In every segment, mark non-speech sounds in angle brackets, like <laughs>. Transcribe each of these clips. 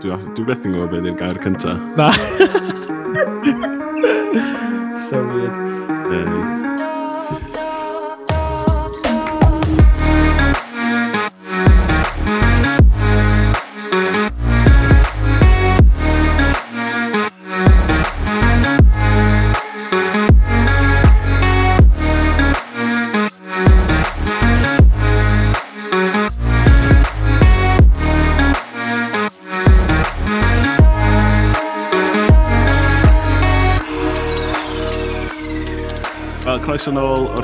Dwi, dwi beth yn gwybod beth yw'r gair cyntaf. Na. <laughs> so weird. Uh,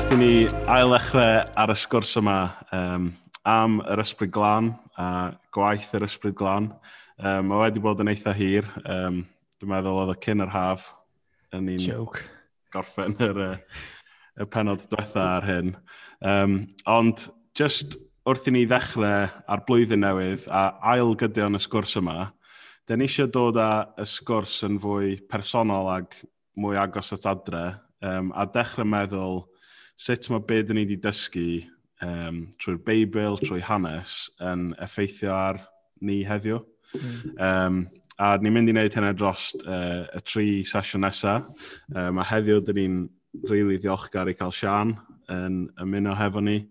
wnaethon ni ail ddechrau ar y sgwrs yma um, am yr ysbryd glân a gwaith yr ysbryd glân. Um, mae wedi bod yn eitha hir. Um, dwi'n meddwl oedd y cyn yr haf yn un gorffen yr, y penod diwetha ar hyn. Um, ond just wrth i ni ddechrau ar blwyddyn newydd a ail gydion y sgwrs yma, da ni eisiau dod â y sgwrs yn fwy personol ag mwy agos at adre um, a dechrau meddwl sut mae beth ni wedi dysgu um, trwy'r Beibl, trwy hanes, yn effeithio ar ni heddiw. Mm. Um, a ni'n mynd i wneud hynny dros uh, y tri sesiwn nesaf. Um, a heddiw, dyn ni'n rili really ddiolchgar i cael Sian yn ymuno hefo ni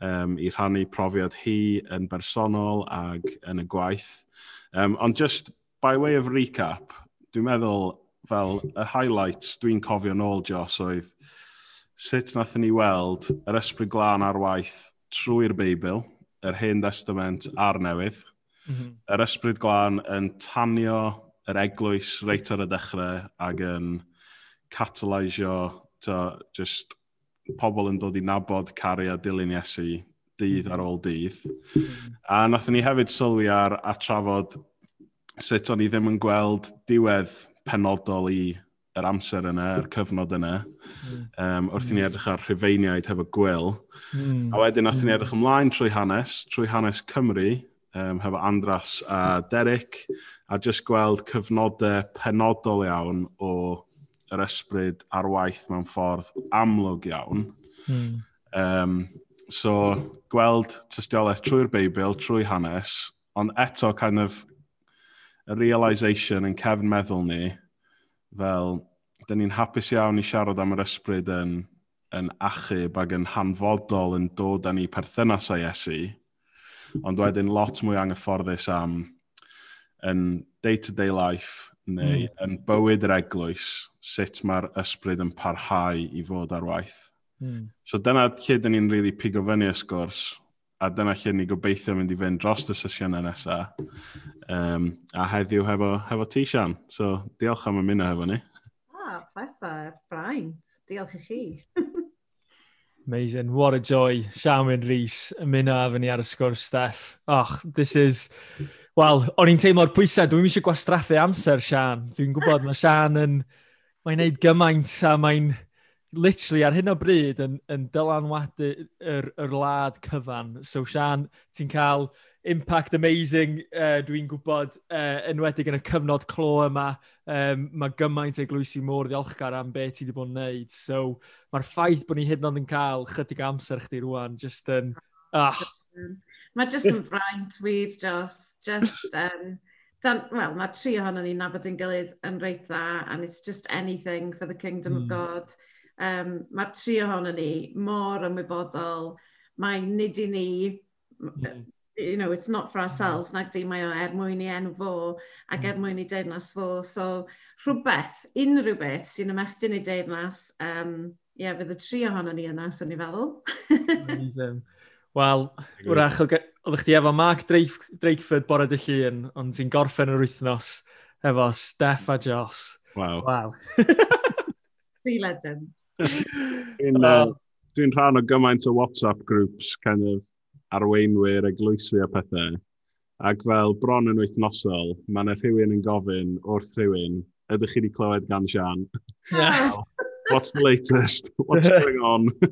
um, i rhannu profiad hi yn bersonol ag yn y gwaith. Um, ond just by way of recap, dwi'n meddwl fel y highlights dwi'n cofio nôl, Jos, oedd sut nath ni weld yr ysbryd glân ar waith trwy'r Beibl, yr hen testament a'r newydd, mm -hmm. yr ysbryd glân yn tanio yr eglwys reit ar y dechrau ac yn catalysio to, just pobl yn dod i nabod cariad dilyn Iesu dydd ar mhm. ôl dydd. Mm -hmm. A nath ni hefyd sylwi ar a trafod sut o'n i ddim yn gweld diwedd penodol i yr amser yna, yr cyfnod yna. Mm um, wrth i ni hmm. edrych ar rhufeiniaid hefo gwyl. Mm. A wedyn nath i ni hmm. edrych ymlaen trwy hanes, trwy hanes Cymru, um, hefo Andras a Derek, a jyst gweld cyfnodau penodol iawn o yr ysbryd a'r waith mewn ffordd amlwg iawn. Mm. Um, so, gweld tystiolaeth trwy'r Beibl, trwy hanes, ond eto kind of y realisation yn cefn meddwl ni fel da ni'n hapus iawn i siarad am yr ysbryd yn, yn achub ac yn hanfodol yn dod â ni perthynas a Iesu, ond wedyn lot mwy anghyfforddus am yn day-to-day -day life neu mm. yn bywyd yr eglwys sut mae'r ysbryd yn parhau i fod ar waith. Mm. So dyna lle dyn ni'n really pigo fyny y sgwrs, a dyna lle ni gobeithio mynd i fynd dros y sesiynau nesaf. Um, a heddiw hefo, hefo ti, Sian. So diolch am ymuno hefo ni a pleser, braint. Diolch i chi. <laughs> Amazing. What a joy. Siamwyn Rhys, ymuno a fyny ar y sgwrs, Steph. Och, this is... Wel, o'n i'n teimlo'r pwysau. Dwi'n eisiau gwastraffu amser, Sian. Dwi'n gwybod, mae Sian yn... Mae'n neud gymaint a mae'n literally ar hyn o bryd yn, yn dylanwadu yr, yr lad cyfan. So, Sian, ti'n cael impact amazing, uh, dwi'n gwybod, uh, enwedig yn y cyfnod clo yma, um, mae gymaint eglwysi môr ddiolchgar am beth ti wedi bod yn neud. So, mae'r ffaith bod ni hyd yn oed yn cael chydig amser chdi rwan, just yn... Ah. Mae just yn fraint, wir, just, just, um, dan, well, mae tri ohono ni nabod yn gilydd yn reit dda, and it's just anything for the kingdom mm. of hmm. God. Um, mae'r tri ohono ni mor ymwybodol, mae nid i ni, mm you know, it's not for mm-hmm. ourselves, nag di, mae o er mwyn i enw fo ac er mm-hmm. mwyn i deyrnas fo. So rhywbeth, unrhyw beth sy'n ymestyn i deyrnas, um, ie, yeah, fydd y tri ohono ni yna, so ni feddwl. Wel, wrach, oeddech chi efo Mark Drakeford bore dy llun, ond ti'n gorffen yr wythnos efo Steph a Joss. Wow. Wow. Three legends. Dwi'n uh, dwi rhan o gymaint o WhatsApp groups, kind of, arweinwyr eglwysu a pethau. Ac fel bron yn wythnosol, mae yna rhywun yn gofyn wrth rhywun, ydych chi wedi clywed gan Sian? Yeah. <laughs> what's the latest? What's <laughs> going on? o,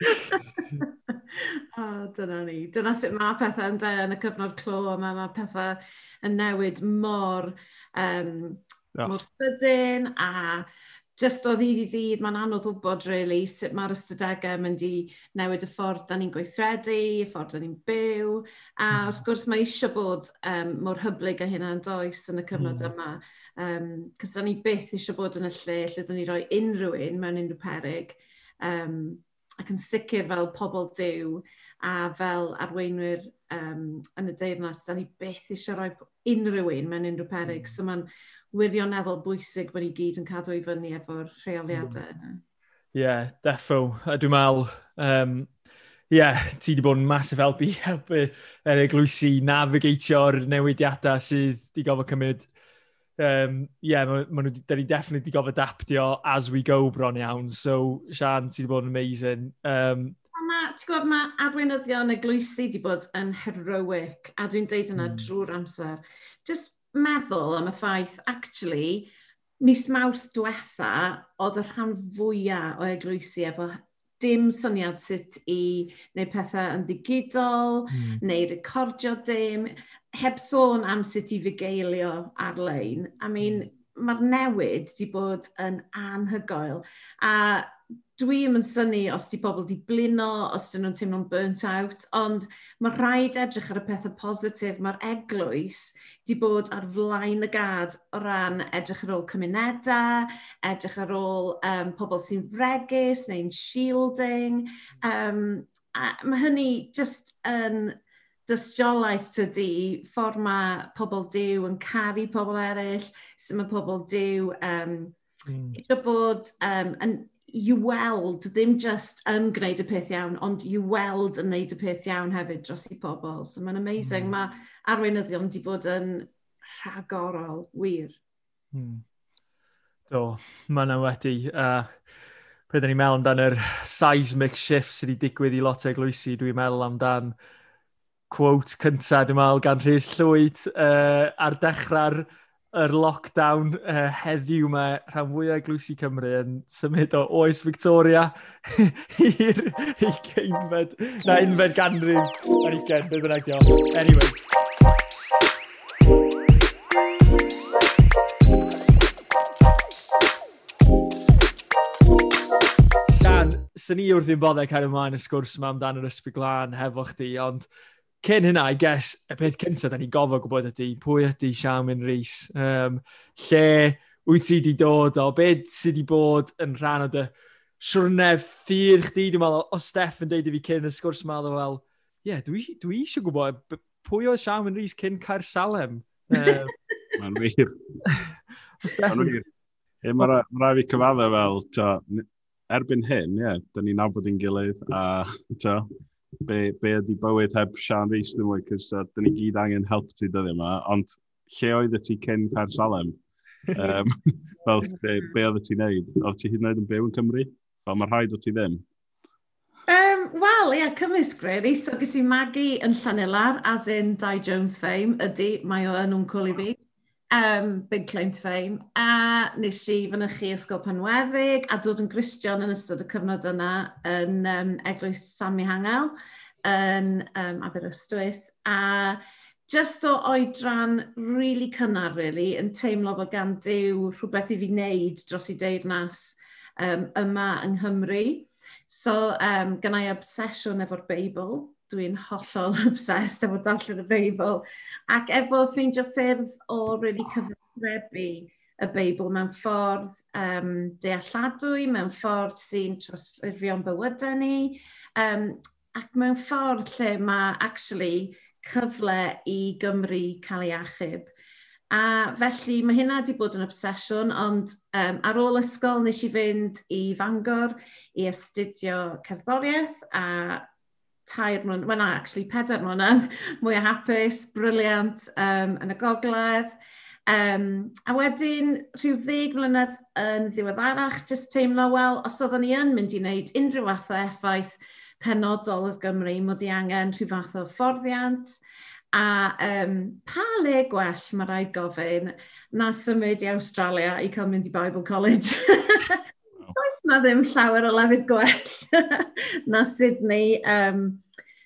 <laughs> oh, ah, dyna ni. Dyna sut mae pethau yn de yn y cyfnod clo mae Mae pethau yn newid mor, um, oh. mor sydyn a Just o ddydd i ddydd, mae'n anodd wybod really, sut mae'r ystadegau mynd i newid y ffordd da ni'n gweithredu, y ffordd da ni'n byw, a mm. wrth gwrs mae eisiau bod um, mor hyblyg a hynna'n does yn y cyfnod mm. yma. Um, Cys da ni byth eisiau bod yn y lle lle da ni roi unrhyw un mewn unrhyw peryg, um, ac yn sicr fel pobl dew a fel arweinwyr um, yn y deyrnas, da ni byth eisiau rhoi unrhyw un mewn unrhyw peryg. Mm. So mae'n wirioneddol bwysig bod ni gyd yn cadw i fyny efo'r rheoliadau yna. Mm. Ie, yeah, defo. Dwi'n meddwl, um, ie, yeah, ti wedi bod yn masif helpu helpu er eglwysi navigatio'r newidiadau sydd wedi gofod cymryd um, yeah, ma, ma nhw da ni definitely wedi gofod adaptio as we go bron iawn. So, Sian, ti wedi bod yn amazing. Um, ti'n gwybod, mae arweinyddion eglwysi wedi bod yn heroic, a dwi'n deud yna mm. drwy'r amser. Just meddwl am y ffaith, actually, mis mawrth diwetha, oedd y rhan fwyaf o eglwysi efo dim syniad sut i wneud pethau yn digidol, mm. neu recordio dim, heb sôn am sut i fugeilio ar-lein. I mean, hmm. mae'r newid wedi bod yn anhygoel. A dwi ddim yn syni os di bobl di blino, os dyn nhw'n teimlo'n burnt out, ond mae rhaid edrych ar y pethau positif. Mae'r eglwys di bod ar flaen y gad o ran edrych ar ôl cymunedau, edrych ar ôl um, pobl sy'n fregus neu'n shielding. Um, a mae hynny just yn dystiolaeth tydi, ffordd mae pobl diw yn caru pobl eraill, sy'n mae pobl diw um, mm. eisiau bod um, yn i weld, ddim just yn gwneud y peth iawn, ond i weld yn gwneud y peth iawn hefyd dros i pobl. So mae'n amazing, mm. mae arweinyddion wedi bod yn rhagorol, wir. Mm. Do, mae yna wedi... Uh, Pryd ni'n meddwl amdan yr seismic shift sydd wedi digwydd i lot o eglwysi, dwi'n meddwl amdan quote cyntaf, dwi'n meddwl gan Rhys Llwyd uh, ar dechrau'r yr lockdown uh, heddiw mae rhan fwyaf glwysi Cymru yn symud o oes Victoria <laughs> i'r ugeinfed, na unfed ganrif ar ugen, beth bynnag diolch. Anyway. Llan, sy'n ni wrth i'n boddau cael ymlaen y sgwrs yma amdano'r ysbryd glân hefo chdi, ond cyn hynna, I guess, y peth cyntaf da ni gofod gwybod ydy, pwy ydy Siamin Rhys, um, lle wyt ti wedi dod o, beth sydd wedi bod yn rhan o dy siwrnef ffyr chdi, dwi'n meddwl, o Steff yn deud i fi cyn y sgwrs yma, dwi'n meddwl, ie, yeah, dwi, dwi eisiau gwybod pwy oedd Siamin Rhys cyn Caer Salem. Um, <laughs> Mae'n wir. <laughs> o Steff. Mae'n wir. Mae'n Mae rhaid ma fi cyfadda fel, to, erbyn hyn, ie, yeah, da ni'n nabod i'n gilydd, a to, be, be ydi bywyd heb Sian Rhys ddim mwy, cys uh, dyn ni gyd angen help ti dyddi yma, ond lle oedd y ti cyn Per Salem? Um, <laughs> fel, be, be oedd ti'n neud? Oedd ti hyd yn oed yn byw yn Cymru? Fel mae'r rhaid o ti ddim. Um, Wel, ie, yeah, cymysg really. So, gys i magu yn Llanelar, as in Di Jones fame, ydy, mae o yn wncwl i fi um, Big claim to Fame, a nes i fynychu ysgol panweddig a dod yn Gristion yn ystod y cyfnod yna yn um, Eglwys Sammy Hangel yn um, Aberystwyth. A just o oedran really cynnar, really, yn teimlo bod gan Dyw rhywbeth i fi wneud dros i deyrnas um, yma yng Nghymru. So, um, gynnau obsesiwn efo'r Beibl, dwi'n hollol <laughs> obsessed efo darllen y Beibl. Ac efo ffeindio ffyrdd o really cyfathrebu y Beibl mewn ffordd um, dealladwy, mewn ffordd sy'n trosfurfio'n bywydau ni, um, ac mewn ffordd lle mae actually cyfle i Gymru cael ei achub. A felly mae hynna wedi bod yn obsesiwn, ond um, ar ôl ysgol nes i fynd i Fangor i astudio cerddoriaeth a tair mlynedd, wel actually, pedair mlynedd, <laughs> mwy o hapus, briliant um, yn y gogledd. Um, a wedyn, rhyw ddeg mlynedd yn ddiweddarach, jyst teimlo, wel, os oeddwn ni yn mynd i wneud unrhyw fath o effaith penodol o'r Gymru, mod i angen rhyw fath o fforddiant. A um, pa le gwell mae rhaid gofyn na symud i Australia i cael mynd i Bible College. <laughs> does na ddim llawer o lefydd gwell <laughs> na Sydney. Um,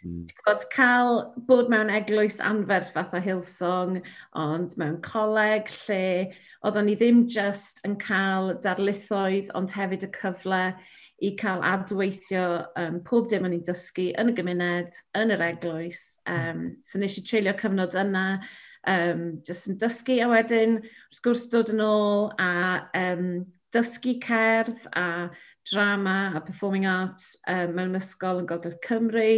Mm. Bod cael bod mewn eglwys anferth fath o Hillsong, ond mewn coleg lle oeddwn ni ddim just yn cael darlithoedd, ond hefyd y cyfle i cael adweithio um, pob dim o'n i'n dysgu yn y gymuned, yn yr eglwys. Um, so nes i treulio cyfnod yna, um, just yn dysgu a wedyn, wrth gwrs, dod yn ôl a um, dysgu cerdd a drama a performing arts um, mewn ysgol yn Gogledd Cymru.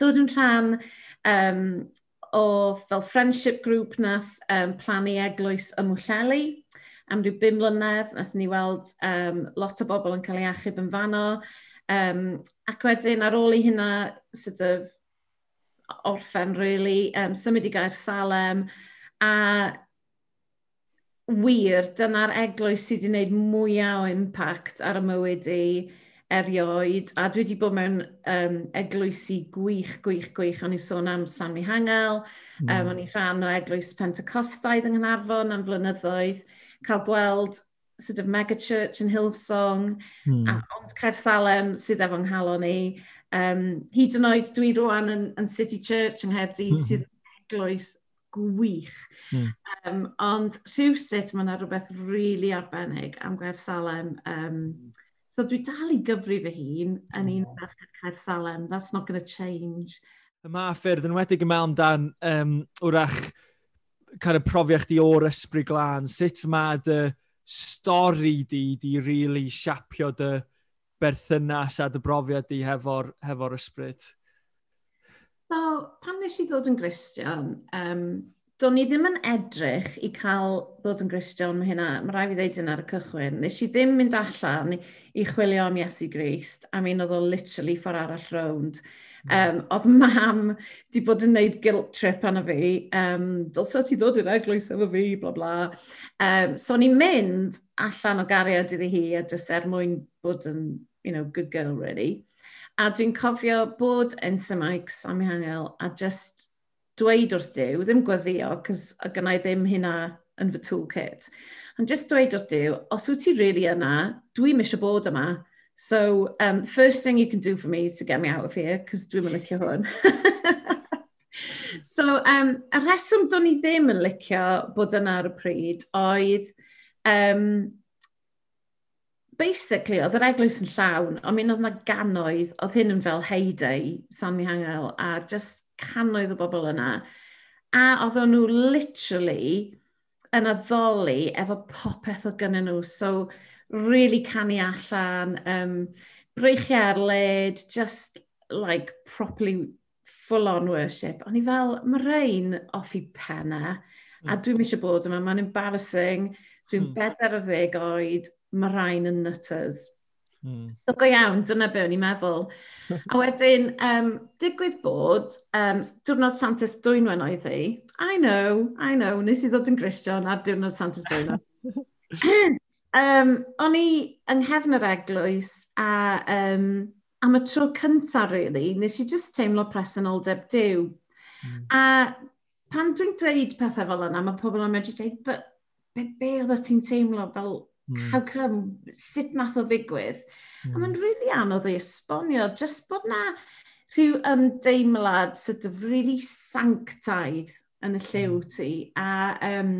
Dod yn rhan um, o fel friendship group nath um, plannu eglwys y Mwlleli am ryw bum mlynedd. Nath ni weld um, lot o bobl yn cael ei achub yn fanno. Um, ac wedyn ar ôl i hynna sort of orffen really, um, symud i gair Salem a wir, dyna'r eglwys sydd wedi gwneud mwyaf o impact ar y mywyd i erioed. A dwi wedi bod mewn um, eglwysi gwych, gwych, gwych. O'n i sôn am Sammy Hangel, mm. um, o'n i rhan o eglwys Pentecostaidd yng Nghanarfon am flynyddoedd. Cael gweld sort of megachurch yn Hillsong, mm. a, hmm. ond Caersalem sydd efo'n nghalon ni. Um, hyd yn oed dwi rwan yn, yn City Church yng Nghaerdydd mm. sydd eglwys gwych. Mm. Um, ond rhywsut mae yna rhywbeth rili really arbennig am Gair Salem. Um, so dwi dal i gyfru fy hun yn un hmm. ferched Caer Salem. That's not going to change. Y ma ffyrdd yn wedig yn mewn dan um, wrach kind of profiach di o'r ysbryd glân. Sut mae dy stori di di really siapio dy berthynas a dy brofiad di hefo'r hefo ysbryd? So, pan nes i ddod yn Gristion, um, do'n i ddim yn edrych i cael ddod yn Gristion, mae hynna, mae rai fi ddeud hynna ar y cychwyn. Nes i ddim mynd allan i, i chwilio am Iesu Grist, a mi oedd o literally ffordd arall rownd. Um, oedd mam di bod yn neud guilt trip anna fi, um, dylsa ti ddod i'r eglwys efo fi, bla bla. Um, so ni'n mynd allan o gariad iddi hi a jyst er mwyn bod yn, you know, good girl really. A dwi'n cofio bod yn Symaic am Hangel a just dweud wrth Dyw, ddim gweddio, cos o gynnau ddim hynna yn fy toolkit. And just dweud wrth Dyw, os wyt ti really yna, dwi'n misio bod yma. So, um, first thing you can do for me is to get me out of here, cos dwi'n mynd licio hwn. <laughs> so, um, y reswm do'n i ddim yn licio bod yna ar y pryd oedd um, basically, oedd yr eglwys yn llawn, ond mi'n oedd yna ganoedd, oedd hyn yn fel heyday, Sammy Hangel, a just canoedd o bobl yna. A oedd nhw literally yn addoli efo popeth oedd gynnyn nhw. So, really canu allan, um, breichiau ar led, just like properly full-on worship. O'n i fel, mae rhain off i penna, mm. a hmm. dwi'n eisiau bod yma, mae'n embarrassing, dwi'n mm. bedair ar ddeg oed, mae rhain yn nutters. Mm. So go iawn, dyna be o'n i'n meddwl. <laughs> a wedyn, um, digwydd bod, um, diwrnod Santes Dwynwen oedd hi. I know, I know, nes i ddod yn Grisian ar diwrnod Santes Dwynwen. <laughs> um, o'n i yng nghefn yr eglwys a um, am y tro cyntaf, really, nes i just teimlo presenoldeb diw. Mm. A pan dwi'n dweud pethau fel yna, mae pobl yn medru dweud, but be, be oedd ti'n teimlo fel Mm. How come, sut nath o ddigwydd? Mm. A hmm. mae'n really anodd ei esbonio, just bod na rhyw ymdeimlad sort of really sanctaidd yn y hmm. lliw ti. A um,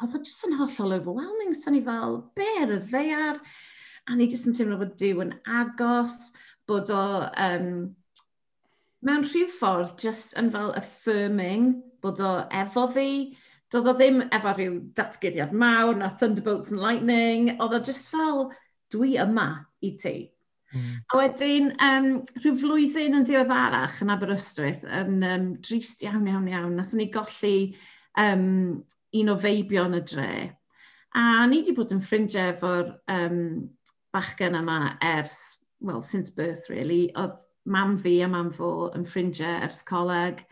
oedd o jyst yn hollol overwhelming, so ni fel, be ar y ddeiar? A ni jyst yn teimlo bod Dyw yn agos, bod o um, mewn rhyw ffordd jyst yn fel affirming bod o efo fi, doedd o ddim efo rhyw datgyddiad mawr na Thunderbolts and Lightning, oedd o just fel, dwi yma i ti. Mm. A wedyn, um, rhyw flwyddyn yn ddiweddarach yn Aberystwyth, yn um, drist iawn, iawn, iawn, nathon ni golli um, un o feibion y dre. A ni wedi bod yn ffrindiau efo'r um, bachgen yma ers, well, since birth really, oedd mam fi a mam fo yn ffrindiau ers coleg,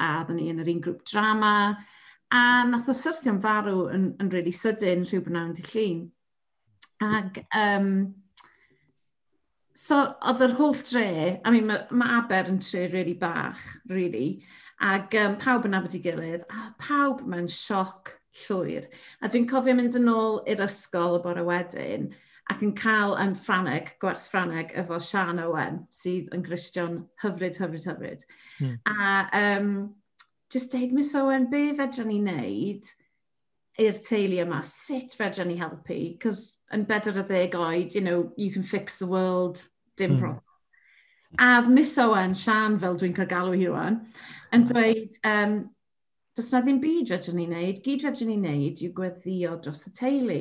a oedden ni yn yr un grŵp drama, A nath o syrthio'n farw yn, yn really sydyn rhyw bynawn di llun. Ac, um, so, oedd yr holl dre, I mean, mae ma Aber yn tre really bach, really, ac um, pawb yn abod i gilydd, a pawb mewn sioc llwyr. A dwi'n cofio mynd yn ôl i'r ysgol y bore wedyn, ac yn cael yn Ffraneg, gwers Ffraneg, efo Sian Owen, sydd yn Grisian hyfryd, hyfryd, hyfryd. Hmm. A um, just deud, Miss Owen, be fedrwn ni wneud i'r teulu yma? Sut fedrwn ni helpu? Cos yn bedr o ddeg oed, you know, you can fix the world, dim mm. problem. A Miss Owen, Sian, fel dwi'n cael galw hi rwan, yn hmm. dweud, um, does na ddim byd fedrwn ni wneud, gyd fedrwn ni wneud yw gweddio dros y teulu.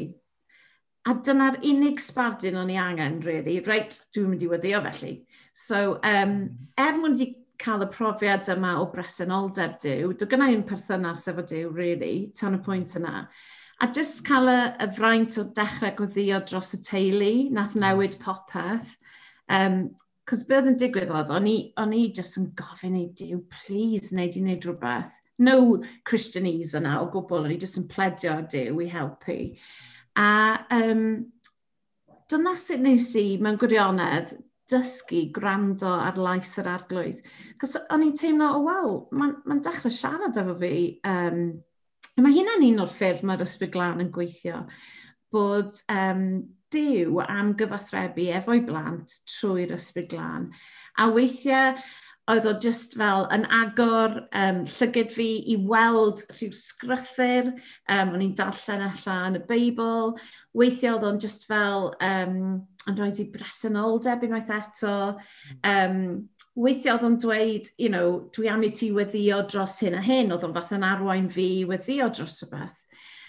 A dyna'r unig sbardun o'n i angen, really. Reit, dwi'n mynd i weddio felly. So, um, er mwyn i cael y profiad yma o bresenoldeb diw, dy gynnau yn perthynas efo diw, really, tan y pwynt yna. A jyst cael y, y fraint o dechrau gwddïo dros y teulu, nath hmm. newid popeth. Um, Cos be oedd yn digwydd oedd, o'n i, on i jyst yn gofyn i diw, please, wneud i wneud rhywbeth. No Christianese yna o gwbl, o'n i jyst yn pledio diw i helpu. A um, dyna sut nes i mewn gwirionedd dysgu gwrando ar lais yr arglwydd. Cos o'n i'n teimlo, o oh, wel, mae'n ma, dechrau siarad efo fi. Um, mae hynna'n un o'r ffyrdd mae'r ysbryd glan yn gweithio, bod um, diw am gyfathrebu efo'i blant trwy'r ysbryd glan. A weithiau, oedd o just fel yn agor um, llygyd fi i weld rhyw sgrythyr, um, o'n i'n darllen e allan y Beibl, weithiau oedd o'n just fel um, yn rhoi di bresenoldeb unwaith eto. Hmm. Um, weithio oedd o'n dweud, you know, dwi am i ti weddio dros hyn a hyn, oedd o'n fath yn arwain fi weddio dros y beth.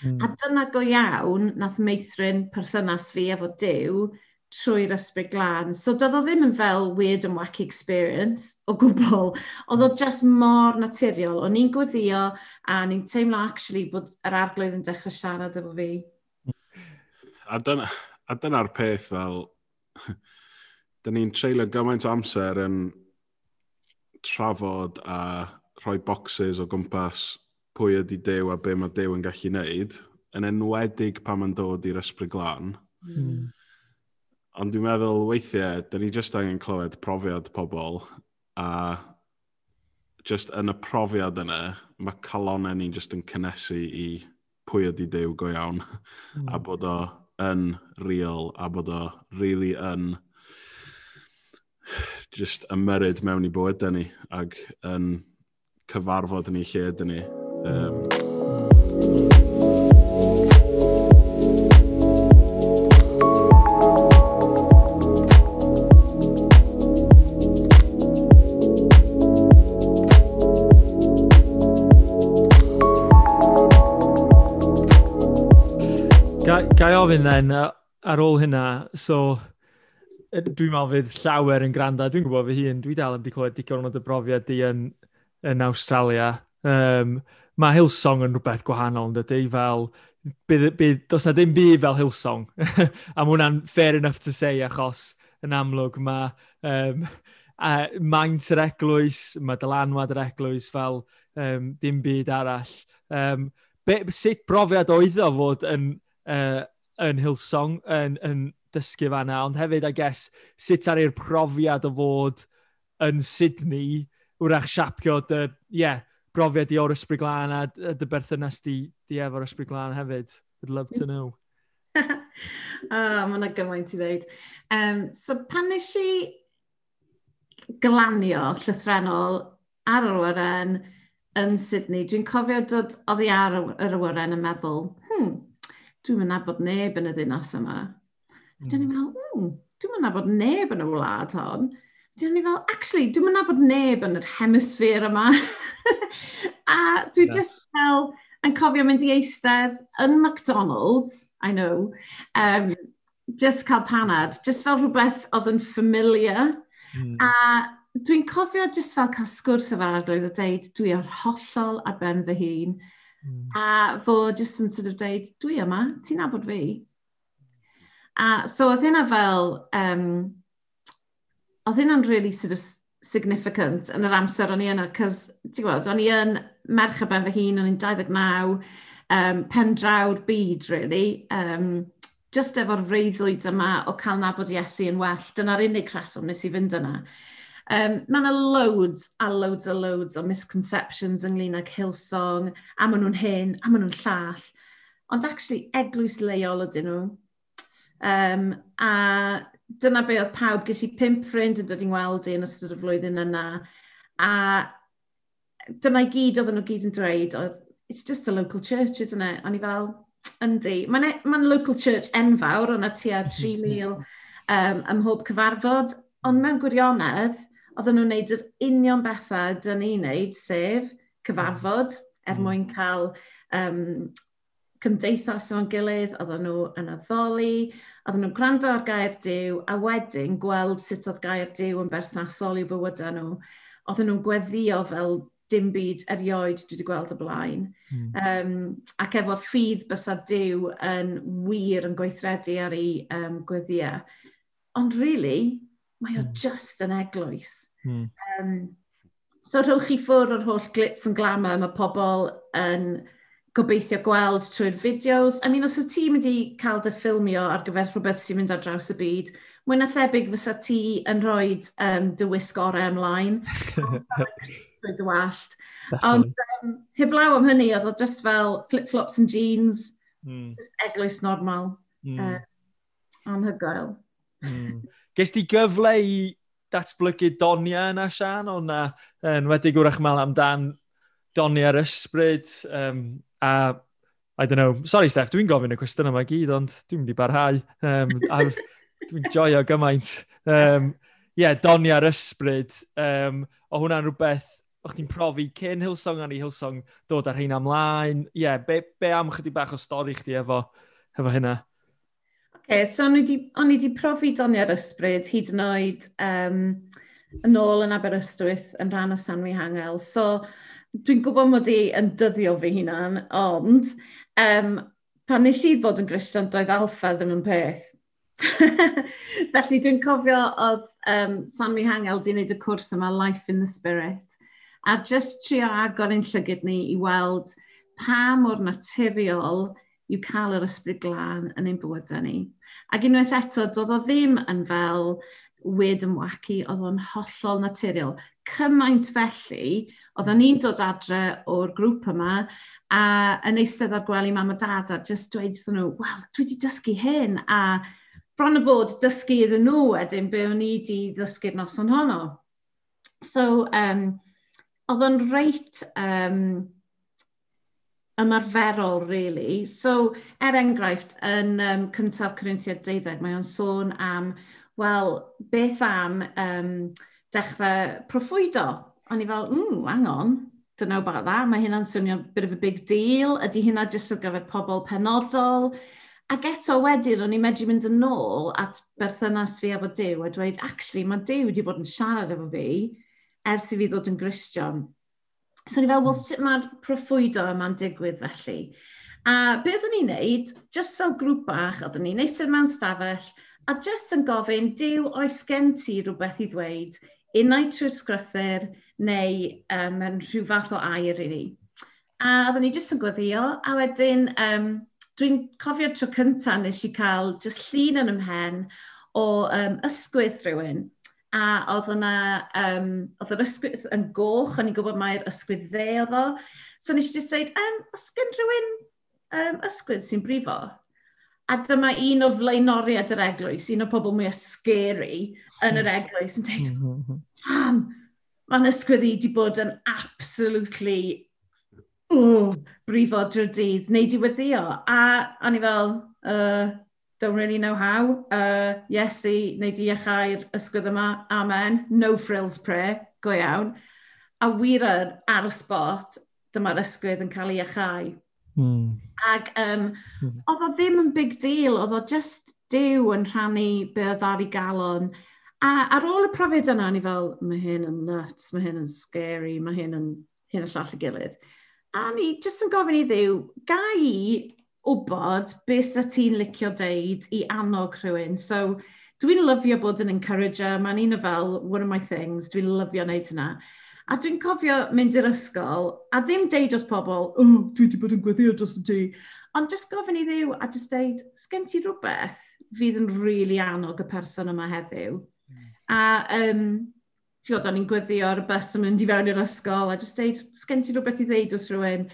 Mm. A dyna go iawn, nath meithrin perthynas fi efo Dyw trwy'r ysbryd glân. So doedd o ddim yn fel weird and wacky experience o gwbl. Oedd o hmm. just mor naturiol. O'n i'n gweddio a ni'n teimlo actually bod yr arglwydd yn dechrau siarad efo fi. A dyna, a dyna'r peth fel, <laughs> da ni'n treulio gymaint o amser yn trafod a rhoi boxes o gwmpas pwy ydy Dew a be mae Dew yn gallu wneud, yn enwedig pan mae'n dod i'r ysbryd glan. Mm. Ond dwi'n meddwl weithiau, da ni jyst angen clywed profiad pobl a just yn y profiad yna, mae calonau ni'n just yn cynnesu i pwy ydy Dew go iawn mm. <laughs> a hmm. bod o yn real a bod o really yn just ymyryd mewn i bywyd dyn ni ac yn cyfarfod yn ei lle dyn ni. Um, gofyn then uh, ar ôl hynna, so dwi'n meddwl fydd llawer yn granda. Dwi'n gwybod fy hun, dwi dal yn di clywed digon o'n brofiad di yn, yn Australia. Um, mae Hillsong yn rhywbeth gwahanol, yn dydy, fel... Bydd, bydd, does na ddim byd fel Hillsong. <laughs> a mae hwnna'n fair enough to say, achos yn amlwg mae um, a maint yr eglwys, mae dylanwad yr eglwys fel um, dim byd arall. Um, be, sut brofiad oedd o fod yn uh, yn Hillsong yn, yn dysgu fanna, ond hefyd, I guess, sut ar i'r profiad o fod yn Sydney, wrach siapio dy, yeah, brofiad i o'r ysbryd glân a dy berthynas di, di efo'r ysbryd glân hefyd. I'd love to know. <laughs> oh, mae yna gymaint i ddweud. Um, so pan nes i glanio llythrenol ar yr awyren yn Sydney, dwi'n cofio dod oddi ar yr awyren yn meddwl, dwi'n mynd nabod neb yn y ddinas yma. Mm. Dwi'n meddwl, mm, dwi'n mynd nabod neb yn y wlad hon. Dwi'n ni fel, actually, dwi'n mynd nabod neb yn yr hemisffer yma. <laughs> a dwi yes. just fel yn cofio mynd i eistedd yn McDonald's, I know, um, just cael panad, just fel rhywbeth oedd yn familiar. Mm. A dwi'n cofio just fel cael sgwrs efo'r arglwydd a deud, dwi o'r hollol ar ben fy hun Mm. A fo jyst yn sort of dweud, dwi yma, ti'n nabod fi? A so oedd hynna fel, um, oedd hynna'n really sort of significant yn yr amser o'n i yna, cos ti'n gweld, o'n i yn merch y ben fy hun, o'n i'n 29, um, pen drawd byd, really. Um, just efo'r reiddwyd yma o cael nabod Iesu yn well, dyna'r unig rheswm nes i fynd yna. Um, mae yna loads a loads a loads o misconceptions ynglyn ag Hillsong, a maen nhw'n hyn, a maen nhw'n llall. Ond actually, eglwys leol ydyn nhw. Um, a dyna be oedd pawb, ges i pimp ffrind yn dod i'n weld i yn ystod y flwyddyn yna. A dyna i gyd oedden nhw gyd yn dweud, oedd, it's just a local church, isn't it? O'n i fel, yndi. Mae'n ma local church enfawr, o'na tua 3,000 um, <laughs> ym mhob cyfarfod, ond mewn gwirionedd, oedden nhw'n neud yr union bethau dyn ni'n neud, sef cyfarfod, er mm. mwyn cael um, cymdeithas o'n gilydd, oedden nhw yn addoli, oedden nhw'n gwrando ar gair diw, a wedyn gweld sut oedd gair diw yn berthnasol i'w bywydau nhw. Oedden nhw'n gweddio fel dim byd erioed dwi wedi gweld y blaen. Mm. Um, ac efo ffydd bysa diw yn wir yn gweithredu ar ei um, gweddiau. Ond really, mae o mm. just yn eglwys. Mm. Um, so rhowch chi ffwrdd o'r holl glitz yn glamour, mae pobl yn gobeithio gweld trwy'r fideos. I mean, os y ti mynd i cael dy ffilmio ar gyfer rhywbeth sy'n mynd ar draws y byd, mwy na thebyg fysa ti yn rhoi um, dy wisg orau ymlaen. <laughs> Dwi'n wallt. Ond um, heblaw am hynny, oedd o just fel flip-flops and jeans, mm. just eglwys normal. Mm. Uh, anhygoel. Mm. Ges ti gyfle i datblygu donia yna, Sian, ond na, yn wedi gwrach mal amdan Donia'r ysbryd, um, a I don't know. Sorry, Steph, dwi'n gofyn y cwestiwn yma gyd, ond dwi'n mynd i barhau. Um, dwi'n joio gymaint. Um, yeah, doni ar ysbryd. Um, o hwnna'n rhywbeth o'ch ti'n profi cyn Hillsong ar ei Hillsong dod ar hyn amlaen. Ie, yeah, be, be am chydig bach o stori chdi efo, efo hynna? okay, so o'n i wedi profi doni ar ysbryd hyd yn oed um, yn ôl yn Aberystwyth yn rhan o Sanwi Hangel. So dwi'n gwybod mod i yn dyddio fi hunan, ond um, pan nes i fod yn grisian, doedd alfa ddim yn peth. <laughs> Felly dwi'n cofio oedd um, Sanwi Hangel di wneud y cwrs yma Life in the Spirit a just trio agor ein llygyd ni i weld pa mor naturiol yw cael yr ysbryd glân yn ein bywydau ni. Ac unwaith eto, doedd o ddim yn fel wed yn wacu, oedd o'n hollol naturiol. Cymaint felly, oeddwn ni'n dod adre o'r grŵp yma a yn eistedd ar gwely mam a dad a just dweud wrthyn nhw, wel, dwi wedi dysgu hyn a bron y bod dysgu iddyn nhw wedyn be o'n i wedi ddysgu'r noson honno. So, um, oedd o'n reit um, ymarferol, really. So, er enghraifft, yn um, cyntaf Corinthiad 12, mae o'n sôn am, wel, beth am um, dechrau proffwydo? O'n i fel, mm, hang on, don't know about that. Mae hynna'n swnio bit of a big deal. Ydy hynna jyst ar gyfer pobl penodol? Ac eto wedyn, o'n i'n medru mynd yn ôl at berthynas fi efo Dyw a dweud, actually, mae Dyw wedi bod yn siarad efo fi ers i fi ddod yn Gristion So ni fel, wel, sut mae'r proffwydo yma'n digwydd felly? A beth oedden ni'n neud, just fel grŵp bach, oeddwn ni'n eistedd mewn stafell, a just yn gofyn, dew oes gen ti rhywbeth i ddweud, unau trwy'r sgrythyr neu um, yn rhyw fath o air i ni. A oeddwn ni jyst yn gweddio, a wedyn um, dwi'n cofio tro cyntaf nes i cael just llun yn ymhen o um, ysgwydd rhywun a oedd yna, um, oedd yr ysgwydd yn goch, o'n i'n gwybod mae'r ysgwydd dde oedd o. So nes i just dweud, um, os gen rhywun um, ysgwydd sy'n brifo? A dyma un o flaenoriad yr eglwys, un o pobl mwy scary yn yr hmm. eglwys, yn dweud, hmm. man, mae'n ysgwydd i wedi bod yn absolutely o, brifo drwy'r dydd, neu diweddio. A o'n i fel, uh, don't really know how. Uh, Iesu, neu di iachau'r ysgwydd yma, amen, no frills prayer, go iawn. A wir ar y spot, dyma'r ysgwydd yn cael ei iachau. Mm. Ac um, mm. oedd o ddim yn big deal, oedd o just dew yn rhannu be oedd ar ei galon. A ar ôl y profiad yna, ni fel, mae hyn yn nuts, mae hyn yn scary, mae hyn yn hyn y llall y gilydd. A ni jyst yn gofyn i ddiw, gai wybod beth sydd ti'n licio deud i annog rhywun. So, dwi'n lyfio bod yn encourager, mae'n un o fel one of my things, dwi'n lyfio wneud hynna. A dwi'n cofio mynd i'r ysgol a ddim deud wrth pobl, oh, dwi wedi bod yn gweddio dros y ti. Ond jyst gofyn i ddiw a jyst deud, sgen ti rhywbeth fydd yn rili really annog y person yma heddiw. Mm. A um, ti'n gwybod, o'n i'n gweddio ar y bus yn mynd i fewn i'r ysgol a jyst deud, sgen ti rhywbeth i ddeud wrth rhywun?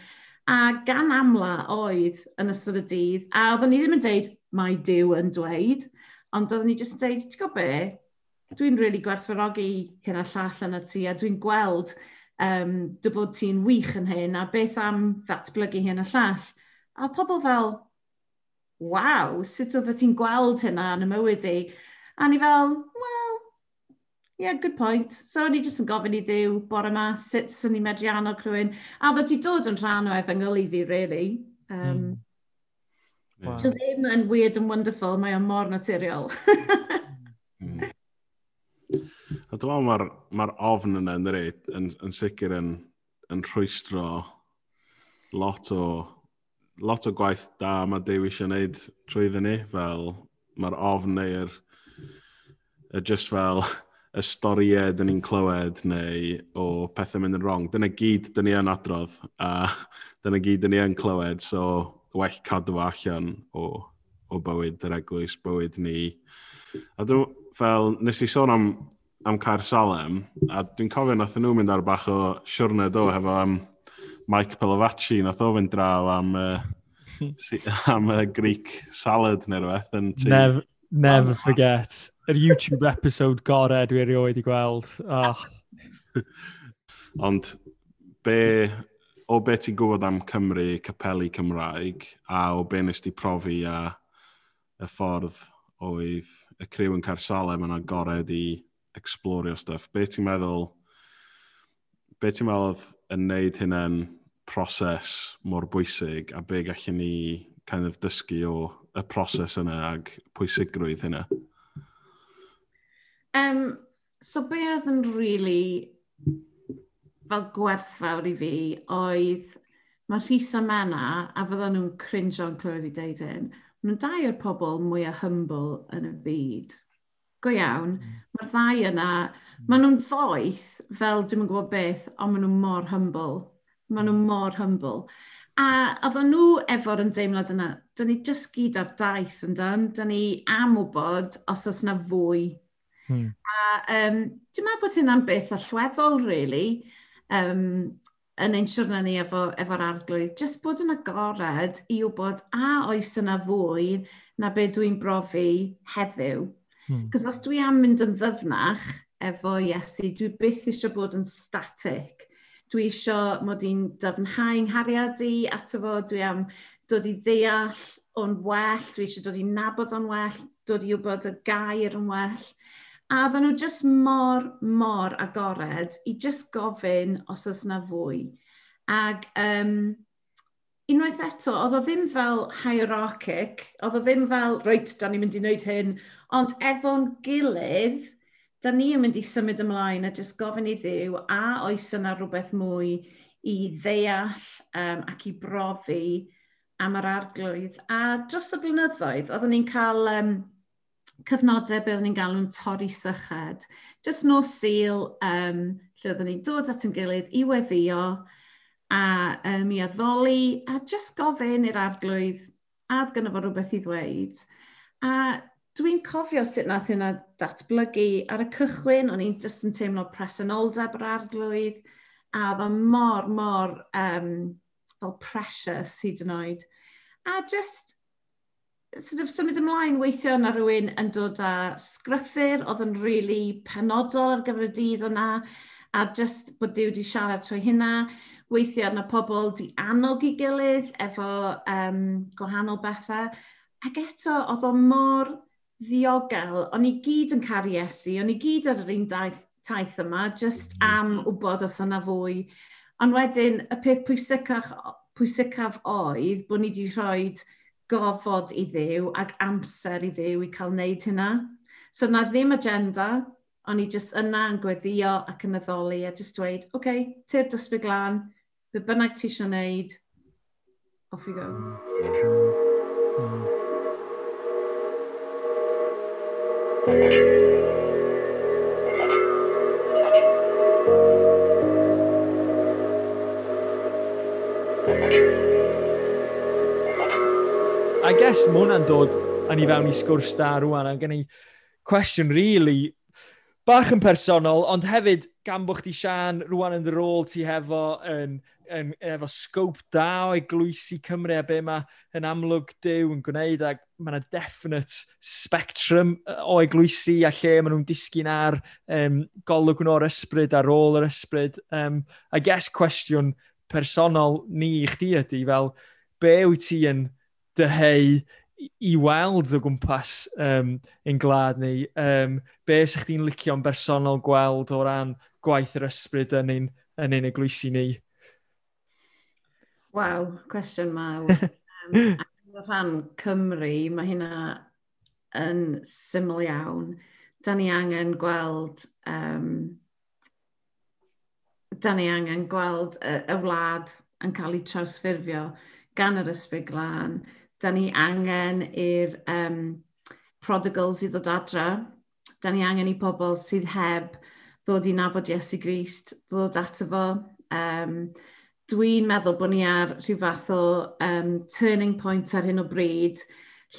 A gan amla oedd yn ystod y dydd, a oeddwn ni ddim yn deud, mae Dyw yn dweud, ond oeddwn ni jyst yn dweud, ti'n gwybod be, dwi'n really gwerthfawrogi hyn a llall yn y ti, a dwi'n gweld um, dy bod ti'n wych yn hyn, a beth am ddatblygu hyn a llall. A pobl fel, waw, sut oedd ti'n gweld hynna yn y mywyd i? A ni fel, wel, yeah, good point. So o'n i jyst yn gofyn i ddiw bore yma sut sy'n ni medru annog rhywun. A ddod i dod yn rhan o efengyl i fi, really. Um, mm. Wow. Dwi ddim yn weird and wonderful, mae o'n mor naturiol. mm. A dwi'n meddwl mae'r ma ofn yna yn rhaid yn, yn sicr yn, yn rhwystro lot o, lot o gwaith da mae Dewi eisiau gwneud trwy ddyn ni, fel mae'r ofn neu'r just fel y storiau dyn ni'n clywed neu o pethau mynd yn wrong. Dyna gyd dyn ni yn adrodd a <laughs> dyna gyd dyn ni yn clywed, so well cadw allan o, o bywyd yr eglwys, bywyd ni. A dwi'n fel, nes i sôn am, am Caer Salem, a dwi'n cofio nath nhw mynd ar bach o siwrne do hefo am Mike Pelovacci, nath o fynd draw am, uh, <laughs> am uh, Greek salad neu rhywbeth. Never, never forget yr YouTube episode gorau dwi erioed i gweld. Oh. <laughs> Ond be, o be ti'n gwybod am Cymru, capelu Cymraeg, a o be nes ti profi a y ffordd oedd y criw yn Carsalem yn agored i explorio stuff. Be ti'n meddwl, be ti'n meddwl oedd yn neud hynna'n proses mor bwysig a be gallwn ni kind of dysgu o y proses yna ag pwysigrwydd hynna? Um, so be oedd yn really fel gwerthfawr i fi oedd mae Rhys a Mena, a fydden nhw'n cringe o'n clywed i deud hyn, nhw'n dau o'r pobl mwyaf humble yn y byd. Go iawn, mae'r ddau yna, maen nhw'n ddoeth fel dim yn gwybod beth, ond maen nhw'n mor humble. Maen nhw'n mor humble. A oedden nhw efo'r ymdeimlad yna, dyn ni just gyd ar daith yn dyn, dyn ni am wybod os oes yna fwy Hmm. A um, dwi'n meddwl bod hynna'n beth allweddol, really, um, yn ein siwrna ni efo, efo'r arglwydd, jyst bod yn agored i wybod a oes yna fwy na be dwi'n brofi heddiw. Hmm. Cos os dwi am mynd yn ddyfnach efo Iesu, dwi byth eisiau bod yn static. Dwi eisiau mod i'n dyfnhau nghariad i ato fo, dwi am dod i ddeall o'n well, dwi eisiau dod i nabod o'n well, dod i wybod y gair yn well. A ddyn nhw jyst mor, mor agored i jyst gofyn os oes yna fwy. Ac um, unwaith eto, oedd o ddim fel hierarchic, oedd o ddim fel, reit, da ni'n mynd i wneud hyn, ond efo'n gilydd, da ni yn mynd i symud ymlaen a jyst gofyn i ddiw a oes yna rhywbeth mwy i ddeall um, ac i brofi am yr arglwydd. A dros y blynyddoedd, oeddwn ni'n cael um, cyfnodau be oeddwn ni'n galw'n torri syched. Just no syl um, lle oeddwn ni'n dod at yn gilydd i weddio a um, i addoli a just gofyn i'r arglwydd a gynnu fo rhywbeth i ddweud. A dwi'n cofio sut nath yna datblygu ar y cychwyn, o'n i'n just yn teimlo presenoldeb yr arglwydd, a oedd o mor, mor um, fel precious hyd yn oed. A just sort of symud ymlaen weithio na rhywun yn dod â sgrythyr, oedd yn rili really penodol ar gyfer y dydd o'na, a just bod Dyw wedi siarad trwy hynna. Weithio na pobl di annog i gilydd efo um, gwahanol bethau. Ac eto, oedd o mor ddiogel. O'n i gyd yn caru Iesu, o'n i gyd ar yr un daith, taith yma, just am wybod os yna fwy. Ond wedyn, y peth pwysicach, pwysicaf oedd bod ni wedi rhoi gofod i ddew ac amser i ddew i cael wneud hynna. So na ddim agenda, o'n i jyst yna yn gweddio ac yn addoli a jyst dweud, oce, okay, tir dysgu glan, be bynnag ti eisiau wneud, off we go. Mm. Mm. I guess mae hwnna'n dod yn i fewn i sgwrs da rwan. A gen i cwestiwn really bach yn personol, ond hefyd gan bod chdi Sian rwan yn dy rôl ti hefo yn, yn, yn efo scope da o eglwysi Cymru a be mae yn amlwg dew yn gwneud ac mae yna definite spectrum o eglwysi a lle maen nhw'n disgyn ar um, golwg nhw o'r ysbryd ar ôl yr ysbryd. Um, I guess cwestiwn personol ni i chdi ydy fel be wyt ti yn dyheu i weld o gwmpas um, ein glad ni. Um, be sy'ch chi'n licio'n bersonol gweld o ran gwaith yr ysbryd yn ein, yn ein eglwysi ni? Waw, cwestiwn mawr. <laughs> um, o rhan Cymru, mae hynna yn syml iawn. Da ni angen gweld um, da ni angen gweld y, y wlad yn cael ei trawsffurfio gan yr ysbryd glân da ni angen i'r um, prodigals i ddod adra, da ni angen i pobl sydd heb ddod i nabod Iesu Grist, ddod ato fo. Um, Dwi'n meddwl bod ni ar rhyw fath o um, turning point ar hyn o bryd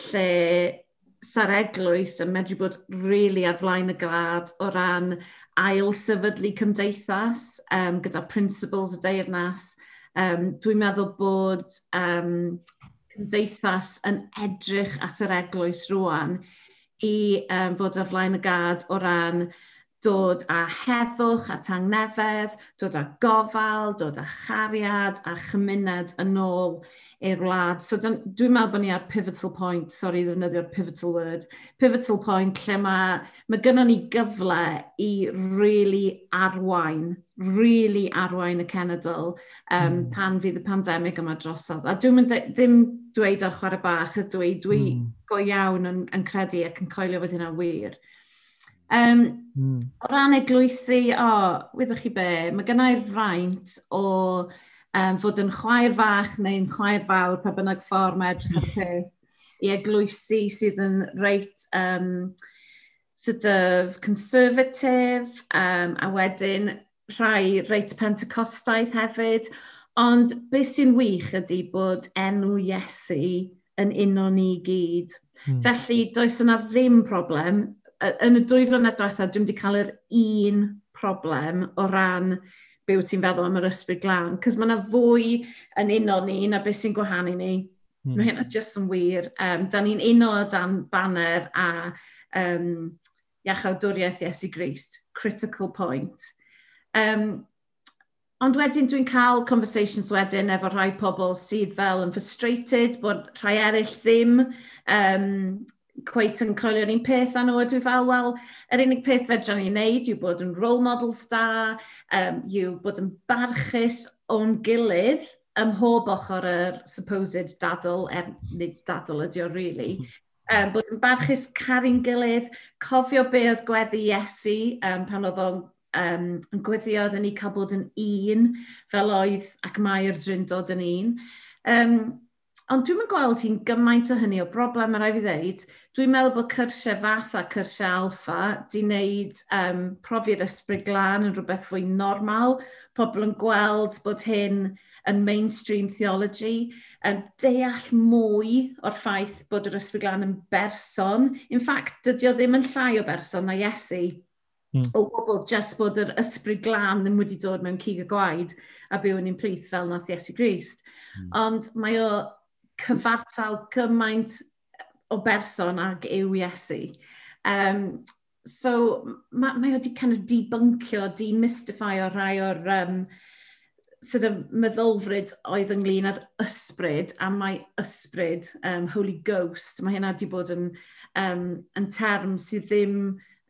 lle sa'r eglwys yn medru bod really ar flaen y glad o ran ail sefydlu cymdeithas um, gyda principles y deyrnas. Um, dwi'n meddwl bod um, cymdeithas yn edrych at yr eglwys rwan i um, bod ar flaen y gad o ran dod â heddwch a tangnefedd, dod â gofal, dod â chariad a chymuned yn ôl i'r wlad. So dwi'n meddwl bod ni ar pivotal point, sorry, ddefnyddio'r pivotal word, pivotal point lle mae, mae gynnon ni gyfle i really arwain, really arwain y cenedl um, mm. pan fydd y pandemig yma drosodd. A dwi'n mynd ddim dweud ar chwarae bach, ydw dwi, dwi mm. go iawn yn, yn credu ac yn coelio fod hynna'n wir. Um, mm. O ran eglwysu, o, oh, wyddwch chi be, mae gennau'r fraint o um, fod yn chwaer fach neu'n chwaer fawr pa bynnag ffordd mae edrych ar peth i eglwysu sydd yn reit um, sort of conservative um, a wedyn rhai reit Pentecostaidd hefyd. Ond beth sy'n wych ydy bod enw Iesu yn uno ni gyd. Hmm. Felly does yna ddim problem yn y dwy flynedd diwethaf, dwi'n wedi cael yr un problem o ran be wyt ti'n feddwl am yr ysbryd glân, Cys mae yna fwy yn uno ni na beth sy'n gwahanu ni. Mm. Mae hynna jyst yn wir. Um, da ni'n uno dan banner a um, iachawdwriaeth Iesu Grist, critical point. Um, ond wedyn dwi'n cael conversations wedyn efo rhai pobl sydd fel yn frustrated bod rhai eraill ddim um, cweit yn coelio'r un peth â nhw, a dwi fel, wel, yr unig peth fedra ni wneud yw bod yn role models da, um, yw bod yn barchus o'n gilydd ym mhob ochr yr supposed dadl, er, nid dadl ydi o, really, um, bod yn barchus caru'n gilydd, cofio be oedd gweddi Iesu um, pan oedd o'n um, yn gweddio oedden ni cael bod yn un fel oedd ac mae'r dryndod yn un. Um, Ond dwi'n gweld hi'n gymaint o hynny o broblem, mae rai fi ddeud. Dwi'n meddwl bod cyrsiau fath a cyrsiau alfa di wneud um, profiad ysbryd glân yn rhywbeth fwy normal. Pobl yn gweld bod hyn yn mainstream theology, yn deall mwy o'r ffaith bod yr ysbryd glân yn berson. In fact, dydy o ddim yn llai o berson na Iesu. Mm. o gwbl just bod yr ysbryd glân ddim wedi dod mewn cig y gwaed a byw yn un plith fel nath Iesu Grist. Mm. Ond mae o cyfartal gymaint o berson ag yw Iesu. Um, so mae, mae wedi kind of debuncio, demystifio rai o'r um, sort of meddylfryd oedd ynglyn â'r ysbryd a mae ysbryd, um, Holy Ghost, mae hynna wedi bod yn, um, yn term sydd ddim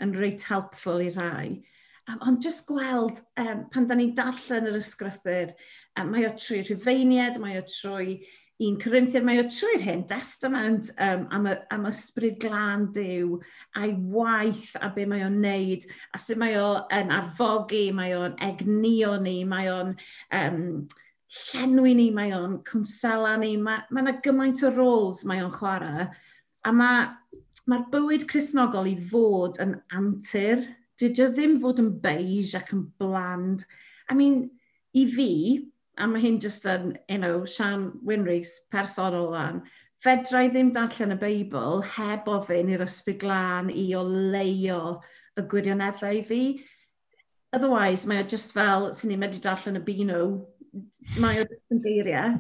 yn reit helpful i rai. Um, ond jyst gweld um, pan da ni'n darllen yr ysgrythyr, um, mae o trwy rhyfeiniad, mae o trwy un Corinthian, mae o trwy'r hyn, testament um, am, y, am ysbryd glân Dyw a'i waith a be mae o'n neud a sut mae o'n arfogi, mae o'n egnio ni, mae o'n um, llenwi ni, mae o'n cwnsela ni, mae yna gymaint o roles mae o'n chwarae a mae'r ma bywyd chrysnogol i fod yn antur, dydy o ddim fod yn beige ac yn bland. I mean, i fi, a mae hyn jyst yn, you know, Sian Winrys personol an, fedra i ddim darllen y Beibl heb ofyn i'r ysbryd glân i o leio y gwirioneddau fi. Otherwise, mae o just fel, sy'n ni'n medru darllen y bino, mae o just yn geiriau.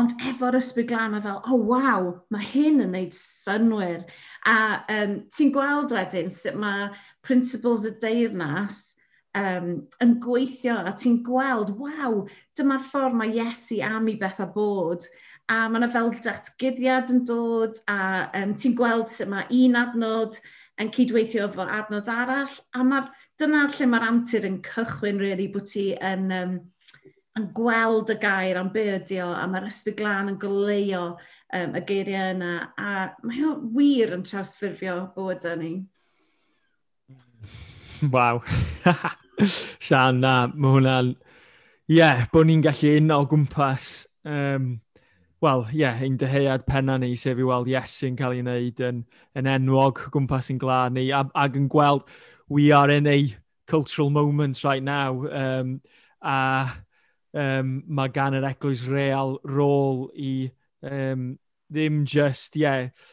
Ond efo'r ysbryd glân, mae fel, o oh, waw, mae hyn yn neud synwyr. A um, ti'n gweld wedyn sut mae principles y deyrnas – um, yn gweithio a ti'n gweld, waw, dyma'r ffordd mae Iesu am i beth a bod. A mae yna fel datgyddiad yn dod a um, ti'n gweld sut mae un adnod yn cydweithio efo adnod arall. A mae, dyna lle mae'r amtur yn cychwyn, really, bod ti yn, um, yn gweld y gair am be ydi o, a mae'r ysbryd glân yn goleio um, y geiriau yna. A mae o wir yn trawsffurfio bod yn ni. Waw. <laughs> <laughs> Sian, na, mae hwnna'n... Ie, yeah, bod ni'n gallu un o gwmpas. Um, Wel, ie, yeah, ein dyheuad penna ni, sef i weld Iesu'n cael ei wneud yn, yn enwog gwmpas yn glad ni, ac yn gweld we are in a cultural moment right now. Um, a um, mae gan yr eglwys real rôl i um, ddim just, ie, yeah,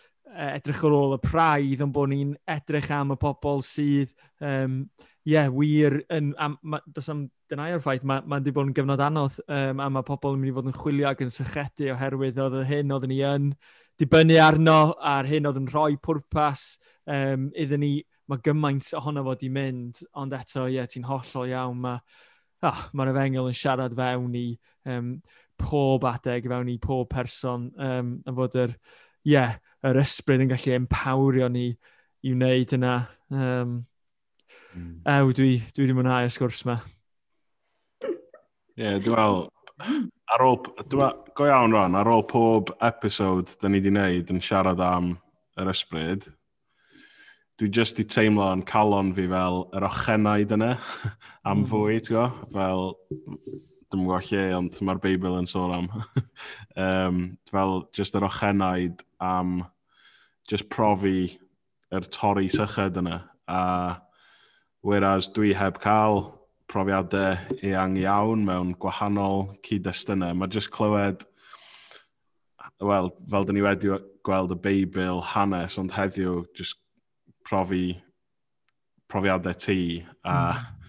edrych ar ôl y praidd, ond bod ni'n edrych am y pobl sydd um, yeah, wir, yn, a, ma, does am dynau o'r ffaith, mae'n ma, ma bod yn gyfnod anodd, um, a mae pobl yn mynd i fod yn chwilio ac yn sychedu oherwydd oedd y hyn oedd ni yn dibynnu arno a'r hyn oedd yn rhoi pwrpas um, iddyn ni, mae gymaint ohono fod i mynd, ond eto, ie, yeah, ti'n hollol iawn, mae oh, ah, mae'r efengel yn siarad fewn i um, pob adeg, fewn i pob person, um, a fod yr, ie, yeah, yr ysbryd yn gallu empawrio ni i wneud yna. Um, ew, dwi, dwi wedi mwynhau y sgwrs yma. Ie, yeah, dwi'n meddwl, ar ôl, dwi'n go iawn rhan, ar ôl pob episod da ni wedi wneud yn siarad am yr ysbryd, dwi just i teimlo yn calon fi fel yr ochennaid yna <laughs> am mm. fwy, ti'n go? Fel, dwi'n gwybod lle, ond mae'r Beibl yn sôn am. <laughs> um, fel, just yr ochennaid am just profi yr torri sychyd yna. A Whereas dwi heb cael profiadau eang iawn mewn gwahanol cyd-destunau. Mae jyst clywed, wel, fel dyn ni wedi gweld y Beibl hanes, ond heddiw jyst profi profiadau ti a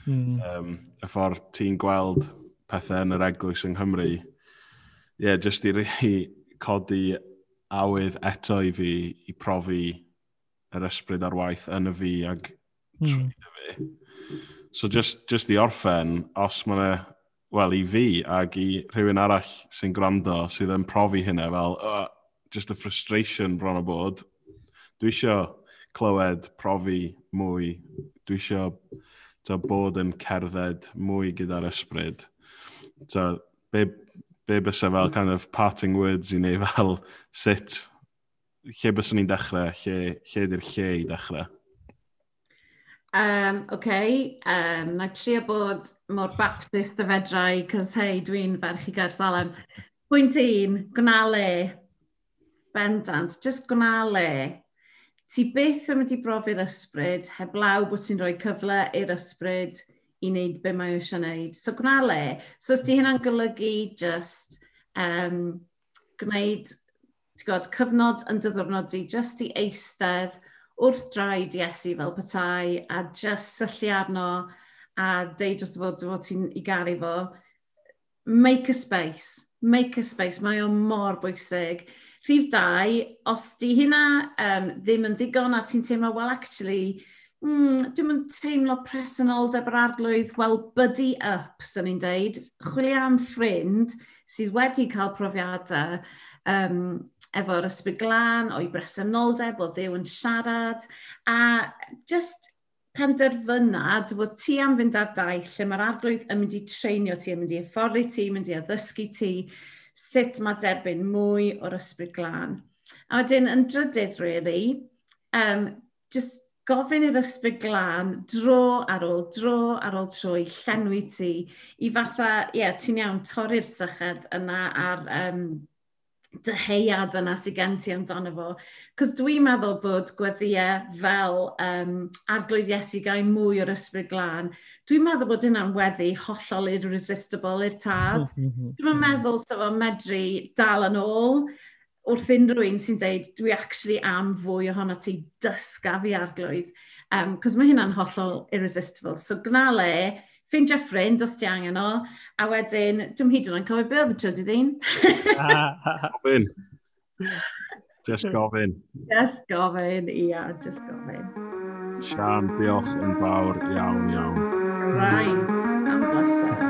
mm. um, y ffordd ti'n gweld pethau yn yr eglwys yng Nghymru. Ie, yeah, jyst i rei codi awydd eto i fi i profi yr ysbryd ar waith yn y fi ac mm. fi. So just, just i orffen, os mae yna, wel, i fi ag i rhywun arall sy'n gwrando sydd yn profi hynna fel, uh, just a frustration bron o bod, dwi eisiau clywed, profi mwy, dwi eisiau ta, bod yn cerdded mwy gyda'r ysbryd. So, be, be bysa fel hmm. kind of parting words i ni <laughs> fel sut, lle byswn ni'n dechrau, lle, lle di'r lle i dechrau? Um, OK, um, na trio bod mor baptist y fedrau, cos hei, dwi'n ferch i gair salem. Pwynt un, gwna le. Bendant, just gwna le. Ti byth yn mynd i brofi'r ysbryd, heblaw bod ti'n rhoi cyfle i'r ysbryd i wneud be mae eisiau wneud. So gwna le. So os ti hynna'n golygu just um, gwneud god, cyfnod yn dyddwrnod i, just i eistedd, wrth draed Iesu fel petai a just syllu arno a deud wrth fod fod ti'n i garu fo, make a space, make a space, mae o mor bwysig. Rhif dau, os di hynna um, ddim yn ddigon a ti'n teimlo, well actually, mm, dwi'n yn teimlo presenoldeb yr arglwydd, well, buddy up, sy'n ni'n deud. Chwilio am ffrind sydd wedi cael profiadau um, efo'r ysbryd glân, o'i bresenoldeb, o ddew yn siarad, a just penderfynad bod ti am fynd ar daith lle mae'r arglwydd yn mynd i treinio ti, yn mynd i efforddi ti, yn mynd i addysgu ti, sut mae derbyn mwy o'r ysbryd glân. A wedyn, yn drydydd, really, um, just gofyn i'r ysbryd glân dro ar ôl dro ar ôl trwy llenwi ti i fatha, ie, yeah, ti'n iawn torri'r syched yna ar um, dyheuad yna sydd gen ti amdano fo. Cos dwi'n meddwl bod gweddiau fel um, arglwydd Iesu gael mwy o'r ysbryd glân, dwi'n meddwl bod hynna'n weddi hollol irresistible i'r tad. Mm-hmm, mm-hmm, dwi'n mm-hmm. meddwl sef o medru dal yn ôl wrth unrhyw un sy'n dweud, dwi actually am fwy ohono ti dysga fi arglwydd. Um, Cos mae hynna'n hollol irresistible. So gna le, ffeindio ffrind os ti angen o, a wedyn, dwi'n hyd yn oed cofio beth oedd y trydydd un. <laughs> gofyn. Just gofyn. Just gofyn, ia, just gofyn. Sian, diolch yn fawr iawn iawn. Right, am blesar.